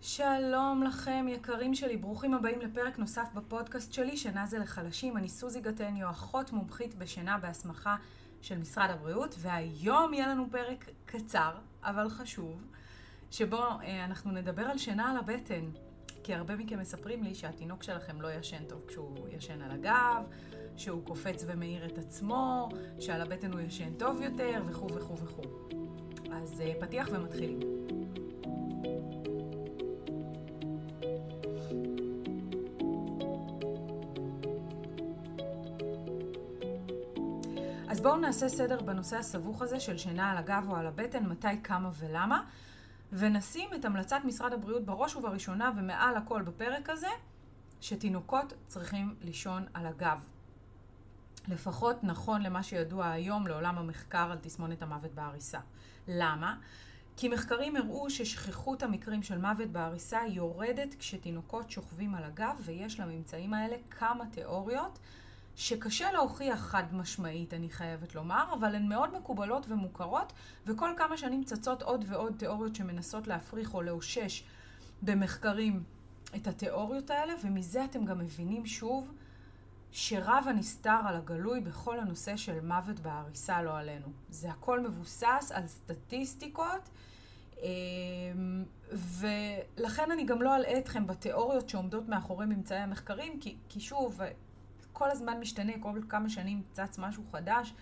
שלום לכם, יקרים שלי, ברוכים הבאים לפרק נוסף בפודקאסט שלי, שינה זה לחלשים. אני סוזי גטניו, אחות מומחית בשינה בהסמכה של משרד הבריאות, והיום יהיה לנו פרק קצר, אבל חשוב, שבו אה, אנחנו נדבר על שינה על הבטן. כי הרבה מכם מספרים לי שהתינוק שלכם לא ישן טוב כשהוא ישן על הגב, שהוא קופץ ומאיר את עצמו, שעל הבטן הוא ישן טוב יותר, וכו' וכו' וכו'. אז אה, פתיח ומתחילים. בואו נעשה סדר בנושא הסבוך הזה של שינה על הגב או על הבטן, מתי, כמה ולמה, ונשים את המלצת משרד הבריאות בראש ובראשונה ומעל הכל בפרק הזה, שתינוקות צריכים לישון על הגב. לפחות נכון למה שידוע היום לעולם המחקר על תסמונת המוות בעריסה. למה? כי מחקרים הראו ששכיחות המקרים של מוות בעריסה יורדת כשתינוקות שוכבים על הגב, ויש לממצאים האלה כמה תיאוריות שקשה להוכיח חד משמעית, אני חייבת לומר, אבל הן מאוד מקובלות ומוכרות, וכל כמה שנים צצות עוד ועוד תיאוריות שמנסות להפריך או לאושש במחקרים את התיאוריות האלה, ומזה אתם גם מבינים שוב שרב הנסתר על הגלוי בכל הנושא של מוות בעריסה, לא עלינו. זה הכל מבוסס על סטטיסטיקות, אמ, ולכן אני גם לא אלאה אתכם בתיאוריות שעומדות מאחורי ממצאי המחקרים, כי, כי שוב, כל הזמן משתנה, כל כמה שנים צץ משהו חדש,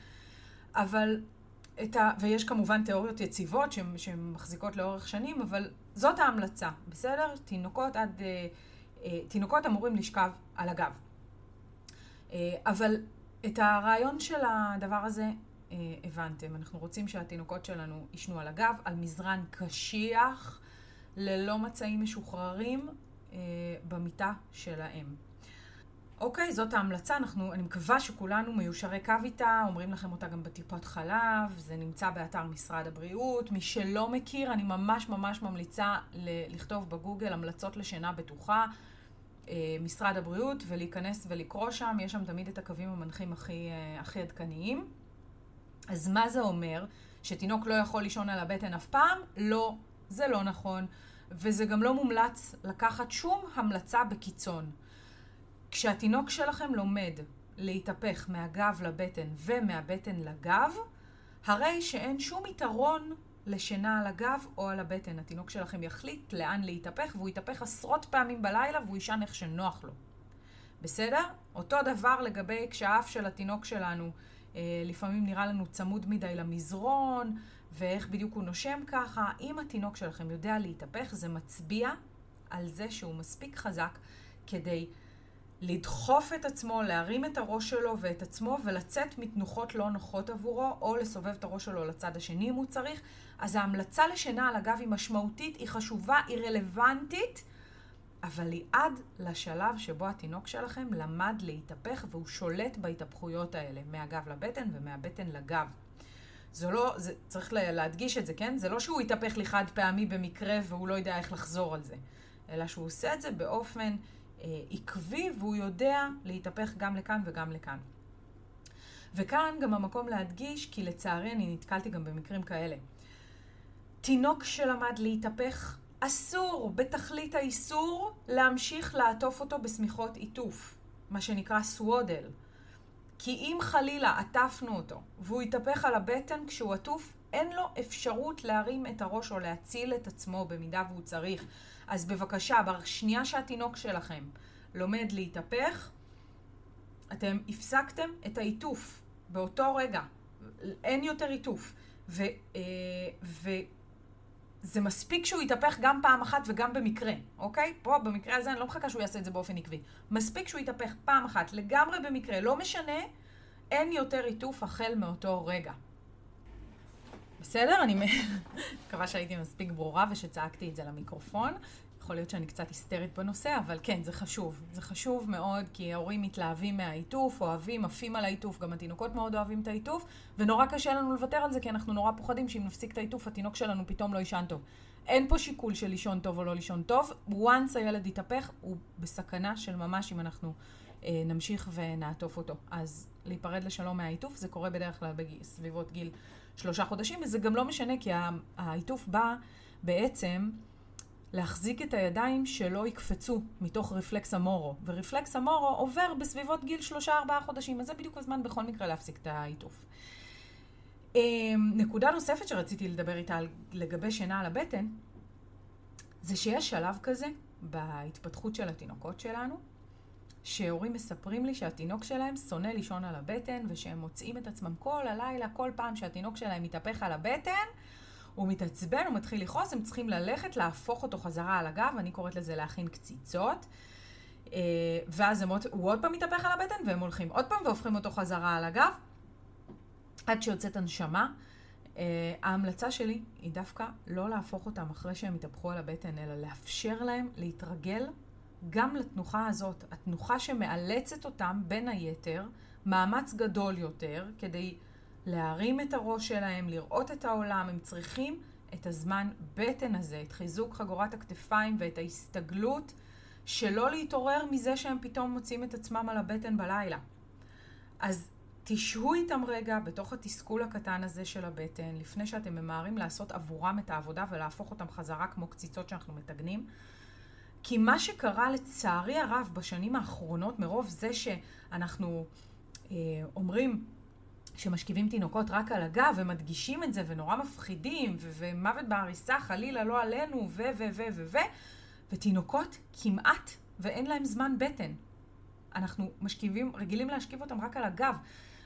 אבל את ה... ויש כמובן תיאוריות יציבות שמחזיקות לאורך שנים, אבל זאת ההמלצה, בסדר? תינוקות עד... אה, אה, תינוקות אמורים לשכב על הגב. אה, אבל את הרעיון של הדבר הזה הבנתם. אנחנו רוצים שהתינוקות שלנו יישנו על הגב, על מזרן קשיח, ללא מצעים משוחררים, במיטה שלהם. אוקיי, זאת ההמלצה, אנחנו, אני מקווה שכולנו מיושרי קו איתה, אומרים לכם אותה גם בטיפות חלב, זה נמצא באתר משרד הבריאות. מי שלא מכיר, אני ממש ממש ממליצה ל- לכתוב בגוגל המלצות לשינה בטוחה, אה, משרד הבריאות, ולהיכנס ולקרוא שם, יש שם תמיד את הקווים המנחים הכי, אה, הכי עדכניים. אז מה זה אומר? שתינוק לא יכול לישון על הבטן אף פעם? לא, זה לא נכון, וזה גם לא מומלץ לקחת שום המלצה בקיצון. כשהתינוק שלכם לומד להתהפך מהגב לבטן ומהבטן לגב, הרי שאין שום יתרון לשינה על הגב או על הבטן. התינוק שלכם יחליט לאן להתהפך, והוא יתהפך עשרות פעמים בלילה והוא יישן איך שנוח לו. בסדר? אותו דבר לגבי כשהאף של התינוק שלנו אה, לפעמים נראה לנו צמוד מדי למזרון, ואיך בדיוק הוא נושם ככה. אם התינוק שלכם יודע להתהפך, זה מצביע על זה שהוא מספיק חזק כדי לדחוף את עצמו, להרים את הראש שלו ואת עצמו ולצאת מתנוחות לא נוחות עבורו, או לסובב את הראש שלו לצד השני אם הוא צריך. אז ההמלצה לשינה על הגב היא משמעותית, היא חשובה, היא רלוונטית, אבל היא עד לשלב שבו התינוק שלכם למד להתהפך והוא שולט בהתהפכויות האלה, מהגב לבטן ומהבטן לגב. זה לא, זה, צריך להדגיש את זה, כן? זה לא שהוא יתהפך לי חד פעמי במקרה והוא לא יודע איך לחזור על זה, אלא שהוא עושה את זה באופן עקבי והוא יודע להתהפך גם לכאן וגם לכאן. וכאן גם המקום להדגיש, כי לצערי אני נתקלתי גם במקרים כאלה. תינוק שלמד להתהפך, אסור בתכלית האיסור להמשיך לעטוף אותו בשמיכות עיטוף, מה שנקרא סוודל. כי אם חלילה עטפנו אותו והוא יתהפך על הבטן כשהוא עטוף, אין לו אפשרות להרים את הראש או להציל את עצמו במידה והוא צריך. אז בבקשה, בשנייה שהתינוק שלכם לומד להתהפך, אתם הפסקתם את העיטוף באותו רגע. אין יותר עיטוף. ו, אה, וזה מספיק שהוא יתהפך גם פעם אחת וגם במקרה, אוקיי? פה במקרה הזה אני לא מחכה שהוא יעשה את זה באופן עקבי. מספיק שהוא יתהפך פעם אחת, לגמרי במקרה, לא משנה, אין יותר עיטוף החל מאותו רגע. בסדר? אני מקווה שהייתי מספיק ברורה ושצעקתי את זה למיקרופון. יכול להיות שאני קצת היסטרית בנושא, אבל כן, זה חשוב. זה חשוב מאוד, כי ההורים מתלהבים מהעיטוף, אוהבים, עפים על העיטוף, גם התינוקות מאוד אוהבים את העיטוף, ונורא קשה לנו לוותר על זה, כי אנחנו נורא פוחדים שאם נפסיק את העיטוף, התינוק שלנו פתאום לא יישן טוב. אין פה שיקול של לישון טוב או לא לישון טוב. once הילד יתהפך, הוא בסכנה של ממש אם אנחנו אה, נמשיך ונעטוף אותו. אז להיפרד לשלום מהעיטוף, זה קורה בדרך כלל בסביבות גיל שלושה חודשים, וזה גם לא משנה, כי העיטוף בא בעצם להחזיק את הידיים שלא יקפצו מתוך רפלקס המורו. ורפלקס המורו עובר בסביבות גיל שלושה-ארבעה חודשים, אז זה בדיוק הזמן בכל מקרה להפסיק את העיטוף. אמ, נקודה נוספת שרציתי לדבר איתה לגבי שינה על הבטן, זה שיש שלב כזה בהתפתחות של התינוקות שלנו, שהורים מספרים לי שהתינוק שלהם שונא לישון על הבטן, ושהם מוצאים את עצמם כל הלילה, כל פעם שהתינוק שלהם מתהפך על הבטן, הוא מתעצבן, הוא מתחיל לכעוס, הם צריכים ללכת, להפוך אותו חזרה על הגב, אני קוראת לזה להכין קציצות. אה, ואז הם, הוא עוד פעם מתהפך על הבטן, והם הולכים עוד פעם והופכים אותו חזרה על הגב, עד שיוצאת הנשמה. Uh, ההמלצה שלי היא דווקא לא להפוך אותם אחרי שהם יתהפכו על הבטן, אלא לאפשר להם להתרגל גם לתנוחה הזאת. התנוחה שמאלצת אותם, בין היתר, מאמץ גדול יותר, כדי להרים את הראש שלהם, לראות את העולם, הם צריכים את הזמן בטן הזה, את חיזוק חגורת הכתפיים ואת ההסתגלות שלא להתעורר מזה שהם פתאום מוצאים את עצמם על הבטן בלילה. אז תשהו איתם רגע בתוך התסכול הקטן הזה של הבטן, לפני שאתם ממהרים לעשות עבורם את העבודה ולהפוך אותם חזרה כמו קציצות שאנחנו מטגנים. כי מה שקרה לצערי הרב בשנים האחרונות, מרוב זה שאנחנו אה, אומרים שמשכיבים תינוקות רק על הגב ומדגישים את זה ונורא מפחידים ו- ומוות בעריסה חלילה לא עלינו ו ו ו ו ו ותינוקות כמעט ואין להם זמן בטן. אנחנו משכיבים, רגילים להשכיב אותם רק על הגב.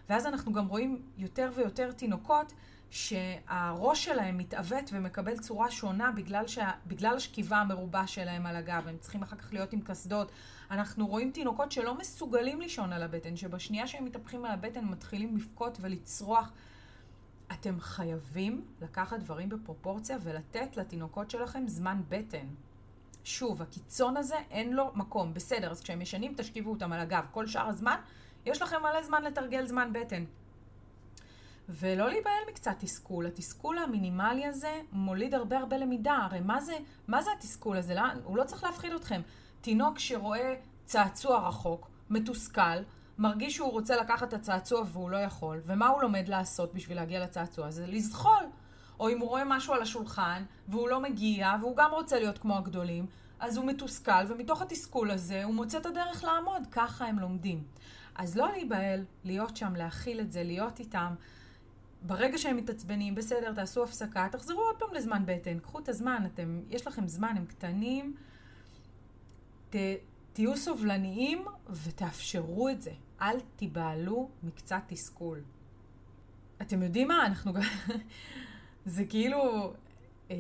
ואז אנחנו גם רואים יותר ויותר תינוקות שהראש שלהם מתעוות ומקבל צורה שונה בגלל, שה, בגלל השכיבה המרובה שלהם על הגב, הם צריכים אחר כך להיות עם קסדות. אנחנו רואים תינוקות שלא מסוגלים לישון על הבטן, שבשנייה שהם מתהפכים על הבטן מתחילים לבכות ולצרוח. אתם חייבים לקחת דברים בפרופורציה ולתת לתינוקות שלכם זמן בטן. שוב, הקיצון הזה אין לו מקום. בסדר, אז כשהם ישנים תשכיבו אותם על הגב. כל שאר הזמן, יש לכם מלא זמן לתרגל זמן בטן. ולא להיבהל מקצת תסכול. התסכול המינימלי הזה מוליד הרבה הרבה למידה. הרי מה זה, מה זה התסכול הזה? לא, הוא לא צריך להפחיד אתכם. תינוק שרואה צעצוע רחוק, מתוסכל, מרגיש שהוא רוצה לקחת את הצעצוע והוא לא יכול, ומה הוא לומד לעשות בשביל להגיע לצעצוע הזה? לזחול. או אם הוא רואה משהו על השולחן, והוא לא מגיע, והוא גם רוצה להיות כמו הגדולים, אז הוא מתוסכל, ומתוך התסכול הזה הוא מוצא את הדרך לעמוד. ככה הם לומדים. אז לא להיבהל, להיות שם, להכיל את זה, להיות איתם. ברגע שהם מתעצבנים, בסדר, תעשו הפסקה, תחזרו עוד פעם לזמן בטן, קחו את הזמן, אתם, יש לכם זמן, הם קטנים, ת, תהיו סובלניים ותאפשרו את זה. אל תיבהלו מקצת תסכול. אתם יודעים מה? אנחנו גם... זה כאילו... אה,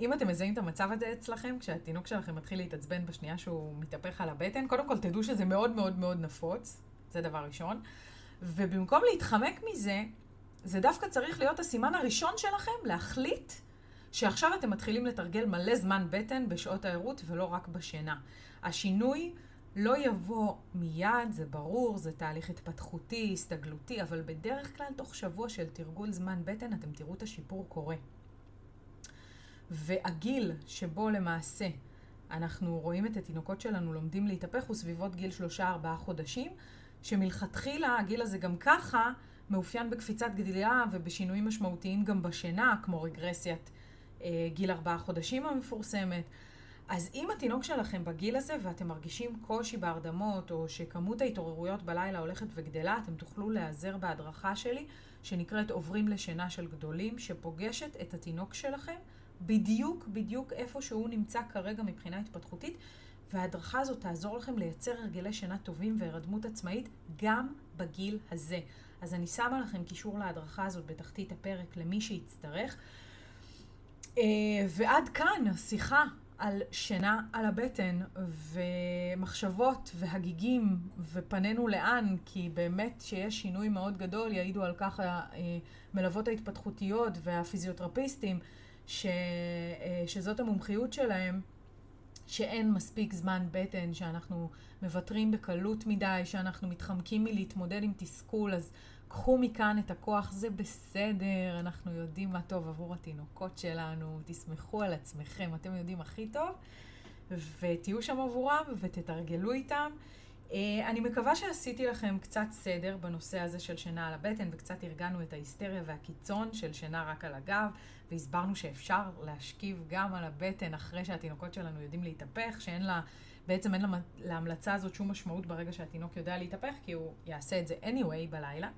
אם אתם מזהים את המצב הזה אצלכם, כשהתינוק שלכם מתחיל להתעצבן בשנייה שהוא מתהפך על הבטן, קודם כל תדעו שזה מאוד מאוד מאוד נפוץ, זה דבר ראשון. ובמקום להתחמק מזה, זה דווקא צריך להיות הסימן הראשון שלכם להחליט שעכשיו אתם מתחילים לתרגל מלא זמן בטן בשעות הערות ולא רק בשינה. השינוי לא יבוא מיד, זה ברור, זה תהליך התפתחותי, הסתגלותי, אבל בדרך כלל תוך שבוע של תרגול זמן בטן אתם תראו את השיפור קורה. והגיל שבו למעשה אנחנו רואים את התינוקות שלנו לומדים להתהפך הוא סביבות גיל שלושה-ארבעה חודשים, שמלכתחילה הגיל הזה גם ככה מאופיין בקפיצת גדילה ובשינויים משמעותיים גם בשינה, כמו רגרסיית אה, גיל ארבעה חודשים המפורסמת. אז אם התינוק שלכם בגיל הזה ואתם מרגישים קושי בהרדמות, או שכמות ההתעוררויות בלילה הולכת וגדלה, אתם תוכלו להיעזר בהדרכה שלי, שנקראת עוברים לשינה של גדולים, שפוגשת את התינוק שלכם בדיוק בדיוק איפה שהוא נמצא כרגע מבחינה התפתחותית, וההדרכה הזאת תעזור לכם לייצר הרגלי שינה טובים והירדמות עצמאית גם בגיל הזה. אז אני שמה לכם קישור להדרכה הזאת בתחתית הפרק למי שיצטרך. אה, ועד כאן שיחה על שינה על הבטן ומחשבות והגיגים ופנינו לאן, כי באמת שיש שינוי מאוד גדול, יעידו על כך המלוות אה, ההתפתחותיות והפיזיותרפיסטים. ש, אה, שזאת המומחיות שלהם, שאין מספיק זמן בטן, שאנחנו מוותרים בקלות מדי, שאנחנו מתחמקים מלהתמודד עם תסכול, אז קחו מכאן את הכוח, זה בסדר, אנחנו יודעים מה טוב עבור התינוקות שלנו, תסמכו על עצמכם, אתם יודעים הכי טוב, ותהיו שם עבורם ותתרגלו איתם. אה, אני מקווה שעשיתי לכם קצת סדר בנושא הזה של שינה על הבטן וקצת ארגנו את ההיסטריה והקיצון של שינה רק על הגב והסברנו שאפשר להשכיב גם על הבטן אחרי שהתינוקות שלנו יודעים להתהפך, שאין לה, בעצם אין לה, להמלצה הזאת שום משמעות ברגע שהתינוק יודע להתהפך כי הוא יעשה את זה anyway בלילה.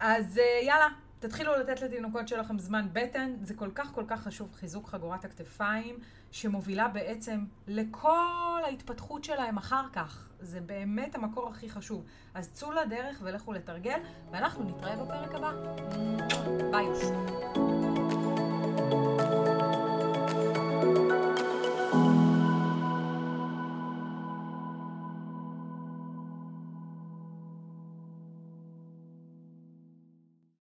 אז אה, יאללה, תתחילו לתת לתינוקות שלכם זמן בטן, זה כל כך כל כך חשוב חיזוק חגורת הכתפיים, שמובילה בעצם לכל ההתפתחות שלהם אחר כך. זה באמת המקור הכי חשוב. אז צאו לדרך ולכו לתרגל, ואנחנו נתראה בפרק הבא. ביי.